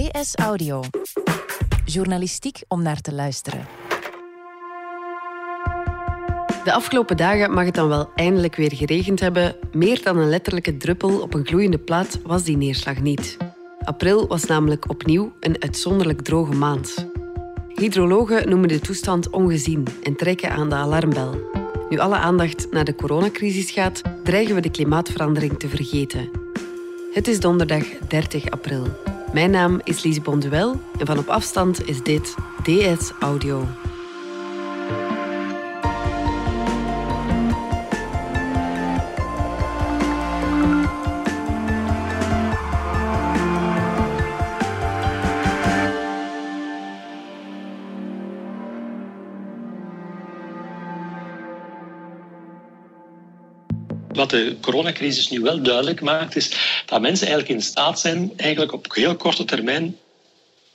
DS Audio. Journalistiek om naar te luisteren. De afgelopen dagen mag het dan wel eindelijk weer geregend hebben. Meer dan een letterlijke druppel op een gloeiende plaat was die neerslag niet. April was namelijk opnieuw een uitzonderlijk droge maand. Hydrologen noemen de toestand ongezien en trekken aan de alarmbel. Nu alle aandacht naar de coronacrisis gaat, dreigen we de klimaatverandering te vergeten. Het is donderdag 30 april. Mijn naam is Lise Bonduel en van op afstand is dit DS Audio. Wat de coronacrisis nu wel duidelijk maakt, is dat mensen eigenlijk in staat zijn eigenlijk op heel korte termijn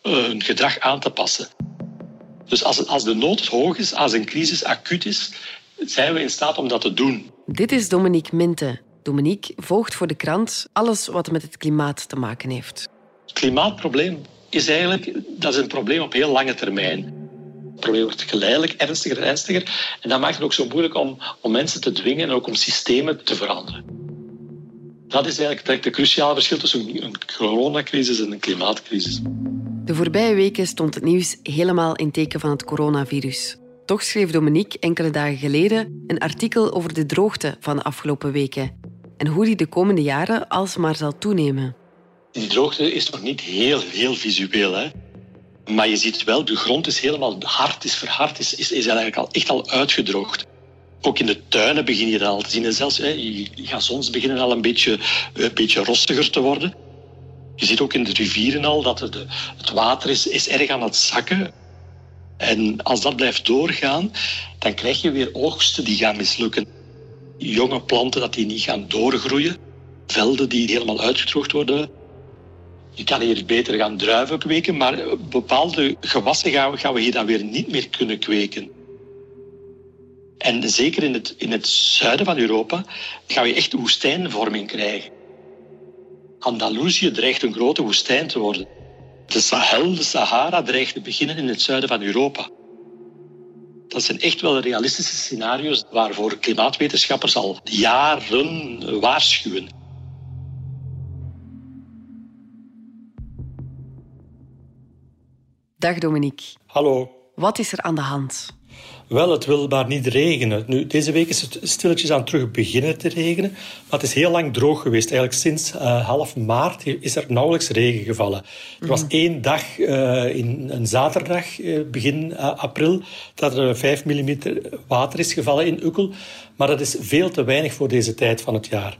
eh, hun gedrag aan te passen. Dus als, als de nood hoog is, als een crisis acuut is, zijn we in staat om dat te doen. Dit is Dominique Minte. Dominique volgt voor de krant alles wat met het klimaat te maken heeft. Het klimaatprobleem is eigenlijk dat is een probleem op heel lange termijn. Het probleem wordt geleidelijk ernstiger en ernstiger. En dat maakt het ook zo moeilijk om, om mensen te dwingen en ook om systemen te veranderen. Dat is eigenlijk het cruciale verschil tussen een coronacrisis en een klimaatcrisis. De voorbije weken stond het nieuws helemaal in teken van het coronavirus. Toch schreef Dominique enkele dagen geleden een artikel over de droogte van de afgelopen weken en hoe die de komende jaren alsmaar zal toenemen. Die droogte is nog niet heel, heel visueel. Hè? Maar je ziet wel, de grond is helemaal hard, is verhard, is, is, is eigenlijk al, echt al uitgedroogd. Ook in de tuinen begin je dat al te zien. En zelfs hè, gazons beginnen al een beetje, een beetje rostiger te worden. Je ziet ook in de rivieren al dat het, het water is, is erg aan het zakken. En als dat blijft doorgaan, dan krijg je weer oogsten die gaan mislukken. Jonge planten dat die niet gaan doorgroeien. Velden die helemaal uitgedroogd worden. Je kan hier beter gaan druiven kweken, maar bepaalde gewassen gaan we, gaan we hier dan weer niet meer kunnen kweken. En zeker in het, in het zuiden van Europa ga je echt woestijnvorming krijgen. Andalusië dreigt een grote woestijn te worden. De Sahel, de Sahara, dreigt te beginnen in het zuiden van Europa. Dat zijn echt wel realistische scenario's waarvoor klimaatwetenschappers al jaren waarschuwen. Dag Dominique. Hallo. Wat is er aan de hand? Wel, het wil maar niet regenen. Nu, deze week is het stilletjes aan terug beginnen te regenen. Maar het is heel lang droog geweest. Eigenlijk sinds uh, half maart is er nauwelijks regen gevallen. Er was mhm. één dag, uh, in een zaterdag, uh, begin april, dat er 5 mm water is gevallen in Ukkel. Maar dat is veel te weinig voor deze tijd van het jaar.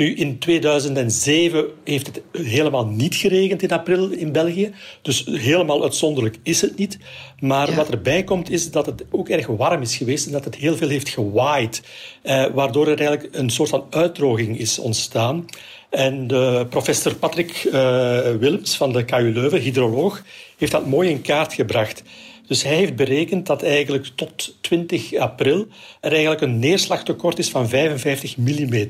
Nu, in 2007 heeft het helemaal niet geregend in april in België. Dus helemaal uitzonderlijk is het niet. Maar wat erbij komt, is dat het ook erg warm is geweest en dat het heel veel heeft gewaaid. Eh, waardoor er eigenlijk een soort van uitdroging is ontstaan. En de professor Patrick uh, Willems van de KU Leuven, hydroloog, heeft dat mooi in kaart gebracht. Dus hij heeft berekend dat eigenlijk tot 20 april er eigenlijk een neerslagtekort is van 55 mm.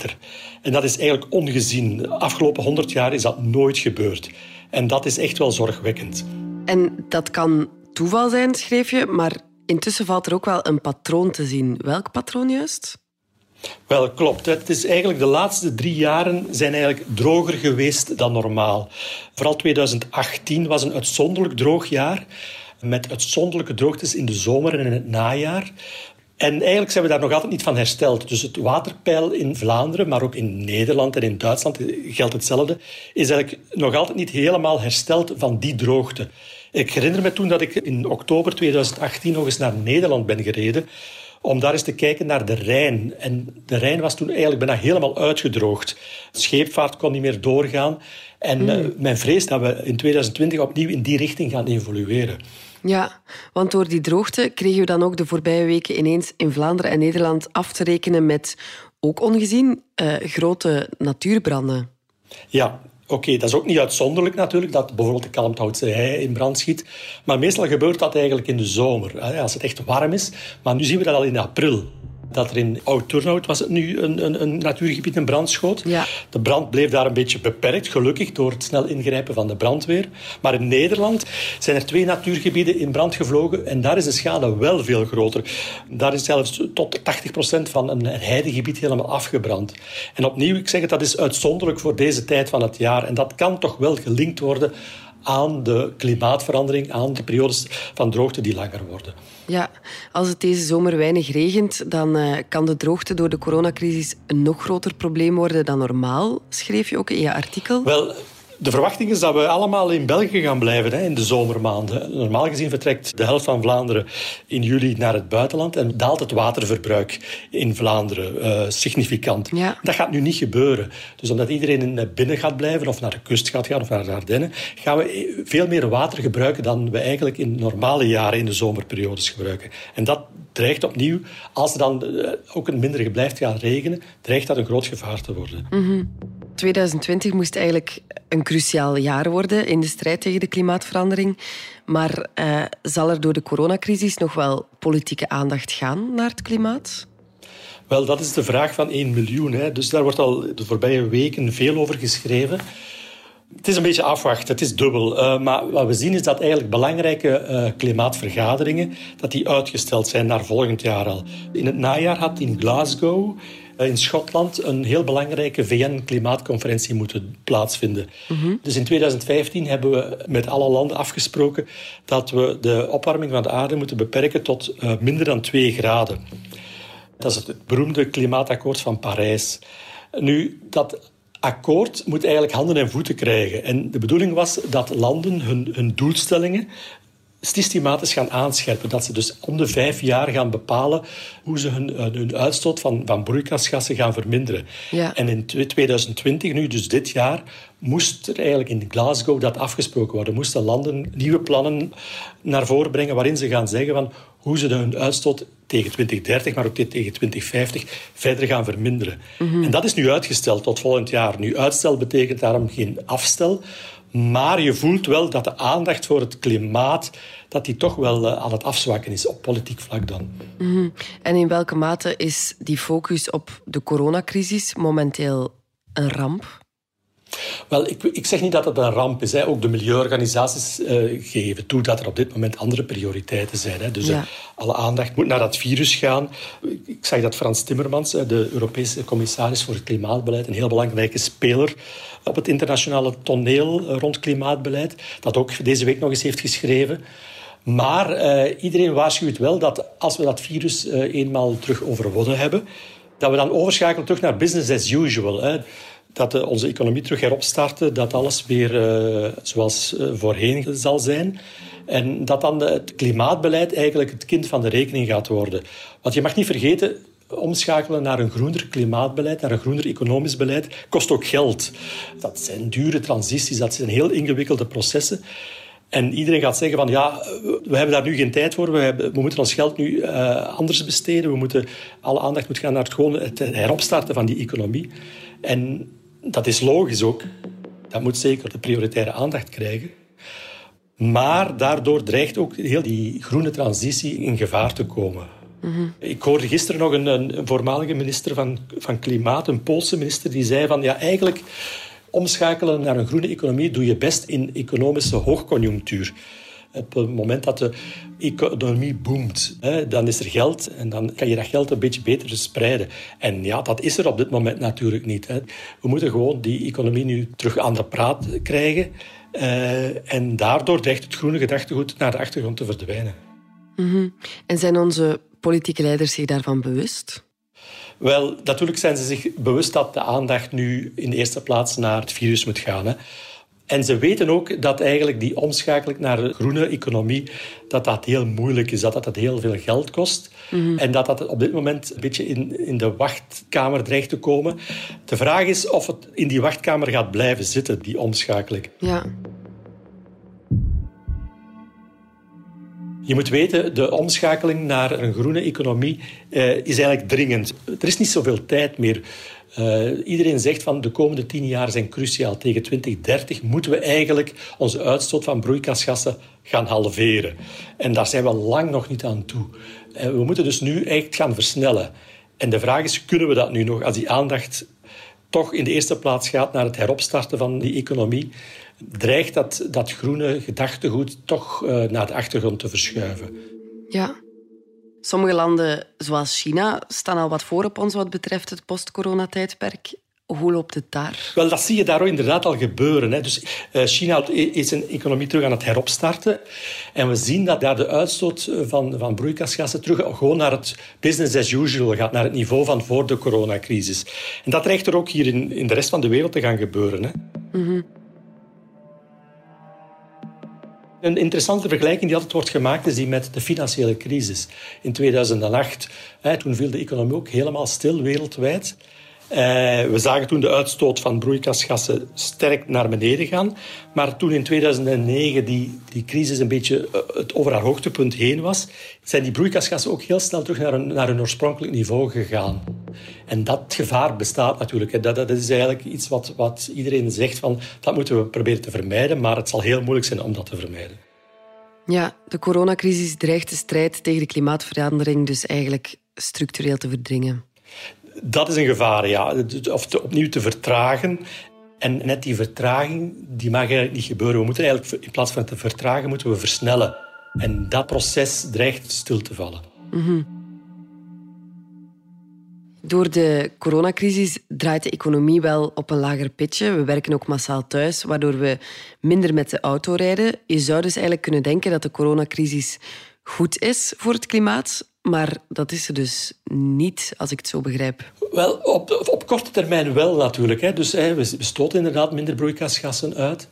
En dat is eigenlijk ongezien. De afgelopen 100 jaar is dat nooit gebeurd. En dat is echt wel zorgwekkend. En dat kan toeval zijn, schreef je, maar intussen valt er ook wel een patroon te zien. Welk patroon juist? Wel, klopt. Het is eigenlijk de laatste drie jaren zijn eigenlijk droger geweest dan normaal. Vooral 2018 was een uitzonderlijk droog jaar met uitzonderlijke droogtes in de zomer en in het najaar. En eigenlijk zijn we daar nog altijd niet van hersteld. Dus het waterpeil in Vlaanderen, maar ook in Nederland en in Duitsland geldt hetzelfde, is eigenlijk nog altijd niet helemaal hersteld van die droogte. Ik herinner me toen dat ik in oktober 2018 nog eens naar Nederland ben gereden om daar eens te kijken naar de Rijn. En de Rijn was toen eigenlijk bijna helemaal uitgedroogd. Scheepvaart kon niet meer doorgaan. En mm. uh, men vreest dat we in 2020 opnieuw in die richting gaan evolueren. Ja, want door die droogte kregen we dan ook de voorbije weken ineens in Vlaanderen en Nederland af te rekenen met, ook ongezien, uh, grote natuurbranden. Ja, Oké, dat is ook niet uitzonderlijk natuurlijk, dat bijvoorbeeld de kalmthoutse hei in brand schiet. Maar meestal gebeurt dat eigenlijk in de zomer, als het echt warm is. Maar nu zien we dat al in april. Dat er in Oud-Turnhout was het nu een, een, een, natuurgebied in brand schoot. Ja. De brand bleef daar een beetje beperkt, gelukkig, door het snel ingrijpen van de brandweer. Maar in Nederland zijn er twee natuurgebieden in brand gevlogen en daar is de schade wel veel groter. Daar is zelfs tot 80% van een heidegebied helemaal afgebrand. En opnieuw, ik zeg het, dat is uitzonderlijk voor deze tijd van het jaar. En dat kan toch wel gelinkt worden aan de klimaatverandering, aan de periodes van droogte die langer worden. Ja, als het deze zomer weinig regent, dan uh, kan de droogte door de coronacrisis een nog groter probleem worden dan normaal, schreef je ook in je artikel. Wel, de verwachting is dat we allemaal in België gaan blijven hè, in de zomermaanden. Normaal gezien vertrekt de helft van Vlaanderen in juli naar het buitenland en daalt het waterverbruik in Vlaanderen uh, significant. Ja. Dat gaat nu niet gebeuren. Dus omdat iedereen binnen gaat blijven of naar de kust gaat gaan of naar de Ardennen, gaan we veel meer water gebruiken dan we eigenlijk in normale jaren in de zomerperiodes gebruiken. En dat dreigt opnieuw, als er dan uh, ook een minder blijft gaan regenen, dreigt dat een groot gevaar te worden. Mm -hmm. 2020 moest eigenlijk een cruciaal jaar worden in de strijd tegen de klimaatverandering. Maar uh, zal er door de coronacrisis nog wel politieke aandacht gaan naar het klimaat? Wel, dat is de vraag van 1 miljoen. Hè. Dus daar wordt al de voorbije weken veel over geschreven. Het is een beetje afwachten, het is dubbel. Uh, maar wat we zien is dat eigenlijk belangrijke uh, klimaatvergaderingen dat die uitgesteld zijn naar volgend jaar al. In het najaar had in Glasgow in Schotland een heel belangrijke VN-klimaatconferentie moeten plaatsvinden. Mhm. Mm -hmm. Dus in 2015 hebben we met alle landen afgesproken dat we de opwarming van de aarde moeten beperken tot uh, minder dan 2 graden. Dat is het beroemde klimaatakkoord van Parijs. Nu, dat akkoord moet eigenlijk handen en voeten krijgen. En de bedoeling was dat landen hun, hun doelstellingen systematisch gaan aanscherpen. Dat ze dus om de vijf jaar gaan bepalen hoe ze hun, hun uitstoot van, van broeikasgassen gaan verminderen. Ja. En in 2020, nu dus dit jaar, moest er eigenlijk in Glasgow dat afgesproken worden. Moesten landen nieuwe plannen naar voren brengen waarin ze gaan zeggen van hoe ze hun uitstoot tegen 2030, maar ook tegen 2050 verder gaan verminderen. Mhm. Mm -hmm. En dat is nu uitgesteld tot volgend jaar. Nu, uitstel betekent daarom geen afstel, maar je voelt wel dat de aandacht voor het klimaat dat die toch wel uh, aan het afzwakken is, op politiek vlak dan. -hmm. En in welke mate is die focus op de coronacrisis momenteel een ramp? Wel, ik, ik, zeg niet dat het een ramp is. Hè. Ook de milieuorganisaties uh, geven toe dat er op dit moment andere prioriteiten zijn. Hè. Dus ja. uh, alle aandacht moet naar dat virus gaan. Ik zag dat Frans Timmermans, de Europese commissaris voor het klimaatbeleid, een heel belangrijke speler op het internationale toneel rond klimaatbeleid, dat ook deze week nog eens heeft geschreven. Maar uh, iedereen waarschuwt wel dat als we dat virus eenmaal terug overwonnen hebben, dat we dan overschakelen terug naar business as usual. Hè dat uh, onze economie terug heropstarten, dat alles weer uh, zoals uh, voorheen zal zijn. En dat dan het klimaatbeleid eigenlijk het kind van de rekening gaat worden. Want je mag niet vergeten, omschakelen naar een groener klimaatbeleid, naar een groener economisch beleid, kost ook geld. Dat zijn dure transities, dat zijn heel ingewikkelde processen. En iedereen gaat zeggen van ja, we hebben daar nu geen tijd voor. We, hebben, we moeten ons geld nu anders besteden. We moeten, alle aandacht moet gaan naar het, het heropstarten van die economie. En dat is logisch ook. Dat moet zeker de prioritaire aandacht krijgen. Maar daardoor dreigt ook heel die groene transitie in gevaar te komen. Mm -hmm. Ik hoorde gisteren nog een, een, voormalige minister van, van Klimaat, een Poolse minister, die zei van ja, eigenlijk omschakelen naar een groene economie doe je best in economische hoogconjunctuur. Op het moment dat de economie boomt, hè, dan is er geld en dan kan je dat geld een beetje beter spreiden. En ja, dat is er op dit moment natuurlijk niet. Hè. We moeten gewoon die economie nu terug aan de praat krijgen. Uh, en daardoor dreigt het groene gedachtegoed naar de achtergrond te verdwijnen. Mm -hmm. En zijn onze politieke leiders zich daarvan bewust? Wel, natuurlijk zijn ze zich bewust dat de aandacht nu in de eerste plaats naar het virus moet gaan. Hè. En ze weten ook dat eigenlijk die omschakeling naar de groene economie, dat dat heel moeilijk is, dat dat heel veel geld kost. Mhm. Mm -hmm. En dat dat op dit moment een beetje in, in de wachtkamer dreigt te komen. De vraag is of het in die wachtkamer gaat blijven zitten, die omschakeling. Ja. Je moet weten, de omschakeling naar een groene economie uh, is eigenlijk dringend. Er is niet zoveel tijd meer. Uh, iedereen zegt van de komende tien jaar zijn cruciaal. Tegen 2030 moeten we eigenlijk onze uitstoot van broeikasgassen gaan halveren. En daar zijn we lang nog niet aan toe. Uh, we moeten dus nu echt gaan versnellen. En de vraag is, kunnen we dat nu nog, als die aandacht toch in de eerste plaats gaat naar het heropstarten van die economie, dreigt dat, dat groene gedachtegoed toch uh, naar de achtergrond te verschuiven. Ja. Sommige landen, zoals China, staan al wat voor op ons wat betreft het post-coronatijdperk. Hoe loopt het daar? Wel, dat zie je daar ook inderdaad al gebeuren. Hè. Dus, uh, China is zijn economie terug aan het heropstarten. En we zien dat daar de uitstoot van, van broeikasgassen terug gewoon naar het business as usual gaat, naar het niveau van voor de coronacrisis. En dat dreigt er ook hier in, in de rest van de wereld te gaan gebeuren. Hè. Mm Een interessante vergelijking die altijd wordt gemaakt is die met de financiële crisis in 2008. Toen viel de economie ook helemaal stil wereldwijd. Eh, we zagen toen de uitstoot van broeikasgassen sterk naar beneden gaan. Maar toen in 2009 die, die crisis een beetje eh, het over haar hoogtepunt heen was, zijn die broeikasgassen ook heel snel terug naar hun, naar hun oorspronkelijk niveau gegaan. En dat gevaar bestaat natuurlijk. Dat, dat is eigenlijk iets wat, wat iedereen zegt van dat moeten we proberen te vermijden, maar het zal heel moeilijk zijn om dat te vermijden. Ja, de coronacrisis dreigt de strijd tegen de klimaatverandering dus eigenlijk structureel te verdringen. Dat is een gevaar, ja. Of opnieuw te vertragen. En net die vertraging, die mag eigenlijk niet gebeuren. We moeten eigenlijk, in plaats van te vertragen, moeten we versnellen. En dat proces dreigt stil te vallen. Door de coronacrisis draait de economie wel op een lager pitje. We werken ook massaal thuis, waardoor we minder met de auto rijden. Je zou dus eigenlijk kunnen denken dat de coronacrisis goed is voor het klimaat. Maar dat is er dus niet, als ik het zo begrijp. Wel, op, op korte termijn wel natuurlijk. Hè. Dus hè, we stoten inderdaad minder broeikasgassen uit.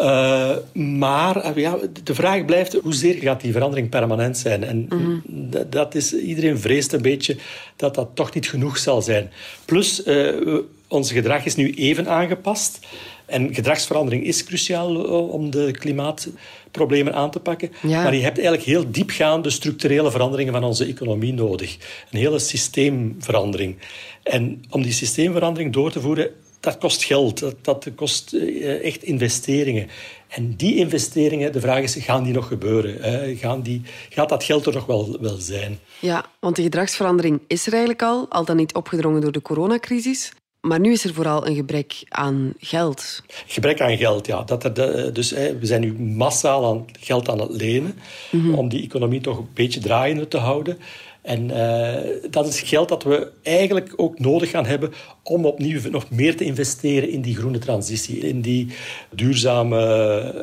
Uh, maar eh, ja, de vraag blijft, hoezeer gaat die verandering permanent zijn? En mm dat is, iedereen vreest een beetje dat dat toch niet genoeg zal zijn. Plus, uh, ons gedrag is nu even aangepast. En gedragsverandering is cruciaal om de klimaatproblemen aan te pakken. Maar je hebt eigenlijk heel diepgaande structurele veranderingen van onze economie nodig. Een hele systeemverandering. En om die systeemverandering door te voeren, dat kost geld, dat, dat kost eh, echt investeringen. En die investeringen, de vraag is, gaan die nog gebeuren? Gaan die, gaat dat geld er nog wel, wel zijn? Ja, want de gedragsverandering is er eigenlijk al, al dan niet opgedrongen door de coronacrisis. Maar nu is er vooral een gebrek aan geld. Gebrek aan geld, ja. Dat er dus, we zijn nu massaal aan geld aan het lenen mhm. om die economie toch een beetje draaiende te houden. En uh, dat is geld dat we eigenlijk ook nodig gaan hebben om opnieuw nog meer te investeren in die groene transitie, in die duurzame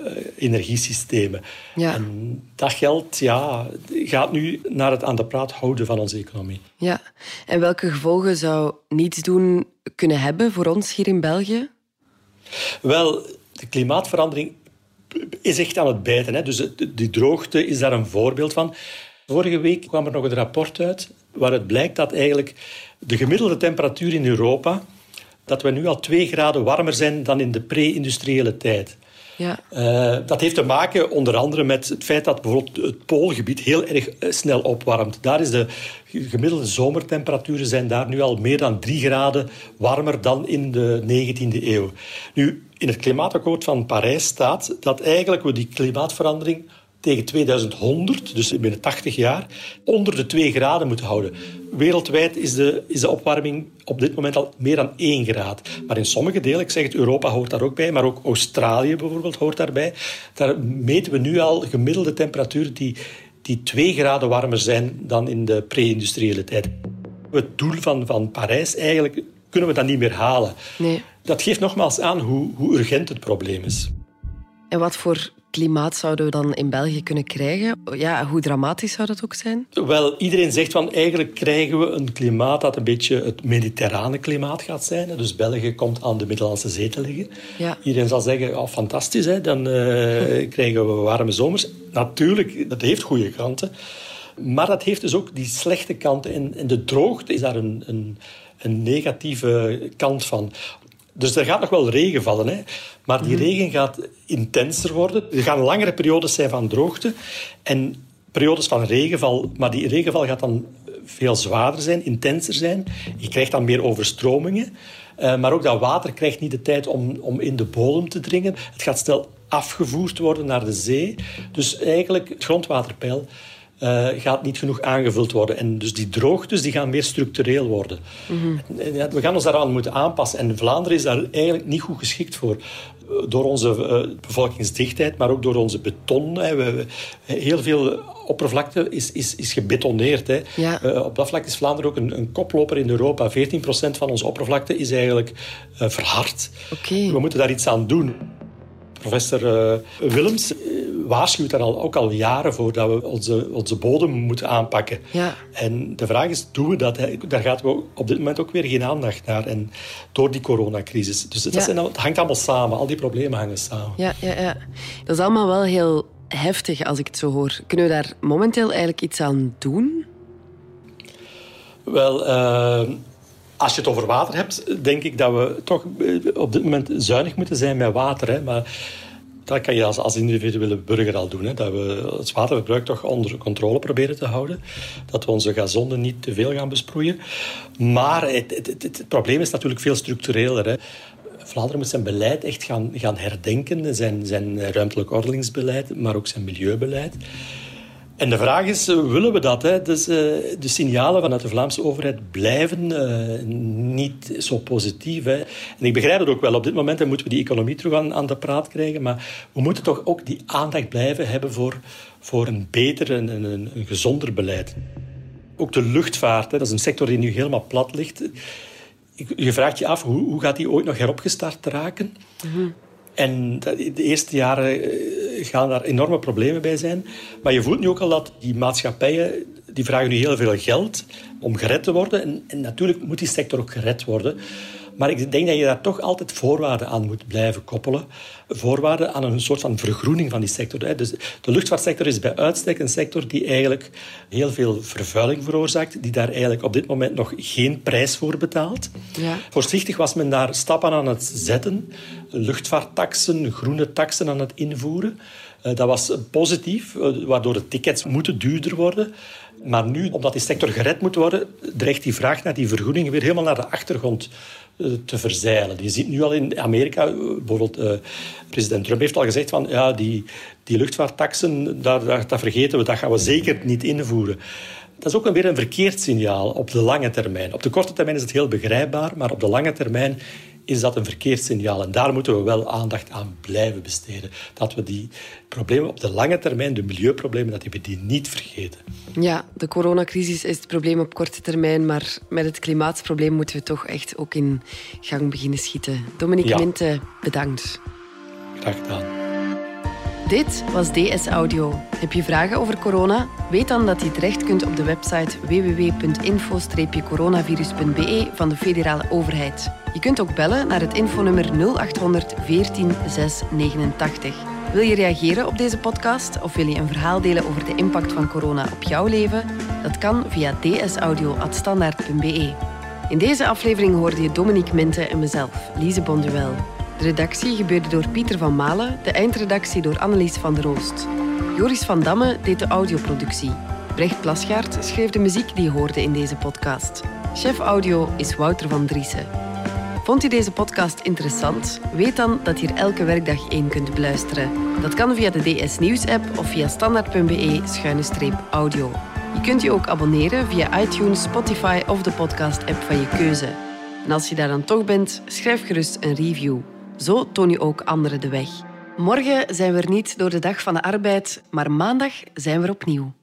uh, energiesystemen. Ja. En dat geld ja, gaat nu naar het aan de praat houden van onze economie. Ja, en welke gevolgen zou niets doen kunnen hebben voor ons hier in België? Wel, de klimaatverandering is echt aan het bijten. Hè. Dus die droogte is daar een voorbeeld van. Vorige week kwam er nog een rapport uit waaruit blijkt dat eigenlijk de gemiddelde temperatuur in Europa, dat we nu al twee graden warmer zijn dan in de pre-industriële tijd. Ja. Uh, dat heeft te maken onder andere met het feit dat bijvoorbeeld het poolgebied heel erg eh, snel opwarmt. Daar is de gemiddelde zomertemperaturen zijn daar nu al meer dan drie graden warmer dan in de 19e eeuw. Nu, in het klimaatakkoord van Parijs staat dat eigenlijk we die klimaatverandering tegen 2100, dus binnen 80 jaar, onder de 2 graden moeten houden. Wereldwijd is de, is de opwarming op dit moment al meer dan 1 graad. Maar in sommige delen, ik zeg het, Europa hoort daar ook bij, maar ook Australië bijvoorbeeld hoort daarbij. Daar meten we nu al gemiddelde temperaturen die, die 2 graden warmer zijn dan in de pre-industriële tijd. Het doel van, van Parijs eigenlijk kunnen we dat niet meer halen. Nee. Dat geeft nogmaals aan hoe, hoe urgent het probleem is. En wat voor klimaat zouden we dan in België kunnen krijgen? Ja, hoe dramatisch zou dat ook zijn? Wel, iedereen zegt van eigenlijk krijgen we een klimaat dat een beetje het mediterrane klimaat gaat zijn. Dus België komt aan de Middellandse Zee te liggen. Ja. Iedereen zal zeggen, oh, fantastisch, hè? dan uh, krijgen we warme zomers. Natuurlijk, dat heeft goede kanten. Maar dat heeft dus ook die slechte kanten. En, en de droogte is daar een, een, een negatieve kant van. Dus er gaat nog wel regen vallen. Hè? Maar die mhm. regen gaat intenser worden. Er gaan langere periodes zijn van droogte. En periodes van regenval. Maar die regenval gaat dan veel zwaarder zijn, intenser zijn. Je krijgt dan meer overstromingen. Uh, maar ook dat water krijgt niet de tijd om, om in de bodem te dringen. Het gaat snel afgevoerd worden naar de zee. Dus eigenlijk het grondwaterpeil uh, gaat niet genoeg aangevuld worden. En dus die droogtes die gaan meer structureel worden. Mhm. We gaan ons daaraan moeten aanpassen. En Vlaanderen is daar eigenlijk niet goed geschikt voor door onze uh, bevolkingsdichtheid, maar ook door onze beton. Hè. We, heel veel oppervlakte is, is, is gebetoneerd. Hè. Ja. Uh, op dat vlak is Vlaanderen ook een, een koploper in Europa. 14% van onze oppervlakte is eigenlijk verhard. Okay. We moeten daar iets aan doen. Professor Willems waarschuwt daar al, ook al jaren voor dat we onze, onze bodem moeten aanpakken. Ja. En de vraag is, doen we dat? Daar gaat we op dit moment ook weer geen aandacht naar. En door die coronacrisis. Dus dat ja. zijn, het hangt allemaal samen. Al die problemen hangen samen. Ja, ja, ja. Dat is allemaal wel heel heftig als ik het zo hoor. Kunnen we daar momenteel eigenlijk iets aan doen? Wel... Uh, als je het over water hebt, denk ik dat we toch op dit moment zuinig moeten zijn met water. Hè. Maar dat kan je als, als individuele burger al doen. Hè. Dat we het waterverbruik toch onder controle proberen te houden. Dat we onze gazonden niet te veel gaan besproeien. Maar het, het, het, probleem is natuurlijk veel structureler. Hè. Vlaanderen moet zijn beleid echt gaan, gaan herdenken. Zijn, zijn ruimtelijk ordelingsbeleid, maar ook zijn milieubeleid. En de vraag is, eh, willen we dat? Hè? Dus, uh, de signalen vanuit de Vlaamse overheid blijven uh, niet zo positief. Hè? En ik begrijp het ook wel. Op dit moment moeten we die economie terug aan, aan de praat krijgen. Maar we moeten toch ook die aandacht blijven hebben voor, voor een beter en een, een, gezonder beleid. Ook de luchtvaart, hè? dat is een sector die nu helemaal plat ligt. Je vraagt je af, hoe, hoe gaat die ooit nog heropgestart raken? Mm En de eerste jaren gaan daar enorme problemen bij zijn. Maar je voelt nu ook al dat die maatschappijen die vragen nu heel veel geld om gered te worden. En, en natuurlijk moet die sector ook gered worden. Maar ik denk dat je daar toch altijd voorwaarden aan moet blijven koppelen. Voorwaarden aan een soort van vergroening van die sector. Dus de luchtvaartsector is bij uitstek een sector die eigenlijk heel veel vervuiling veroorzaakt, die daar eigenlijk op dit moment nog geen prijs voor betaalt. Ja. Voorzichtig was men daar stappen aan het zetten. Luchtvaarttaxen, groene taxen aan het invoeren. Eh, dat was positief, eh, waardoor de tickets moeten duurder worden. Maar nu, omdat die sector gered moet worden, dreigt die vraag naar die vergoeding weer helemaal naar de achtergrond te verzeilen. Je ziet nu al in Amerika, bijvoorbeeld uh, president Trump heeft al gezegd van ja, die, die luchtvaarttaxen, daar, daar, dat vergeten we, dat gaan we zeker niet invoeren. Dat is ook weer een verkeerd signaal op de lange termijn. Op de korte termijn is het heel begrijpbaar, maar op de lange termijn is dat een verkeerd signaal. En daar moeten we wel aandacht aan blijven besteden. Dat we die problemen op de lange termijn, de milieuproblemen, dat we die niet vergeten. Ja, de coronacrisis is het probleem op korte termijn, maar met het klimaatprobleem moeten we toch echt ook in gang beginnen schieten. Dominique ja. Minte, bedankt. Graag gedaan. Dit was DS Audio. Heb je vragen over corona? Weet dan dat je terecht kunt op de website www.info-coronavirus.be van de federale overheid. Je kunt ook bellen naar het infonummer 0800 14 689. Wil je reageren op deze podcast of wil je een verhaal delen over de impact van corona op jouw leven? Dat kan via dsaudio.standaard.be. In deze aflevering hoorde je Dominique Minte en mezelf, Lise Bonduel. De redactie gebeurde door Pieter van Malen, de eindredactie door Annelies van der Roost. Joris van Damme deed de audioproductie. Brecht Plasgaard schreef de muziek die je hoorde in deze podcast. Chef audio is Wouter van Driessen. Vond je deze podcast interessant? Weet dan dat je er elke werkdag één kunt beluisteren. Dat kan via de DS Nieuws app of via standaard.be-audio. Je kunt je ook abonneren via iTunes, Spotify of de podcast app van je keuze. En als je daar dan toch bent, schrijf gerust een review. Zo toon je ook anderen de weg. Morgen zijn we er niet door de dag van de arbeid, maar maandag zijn we opnieuw.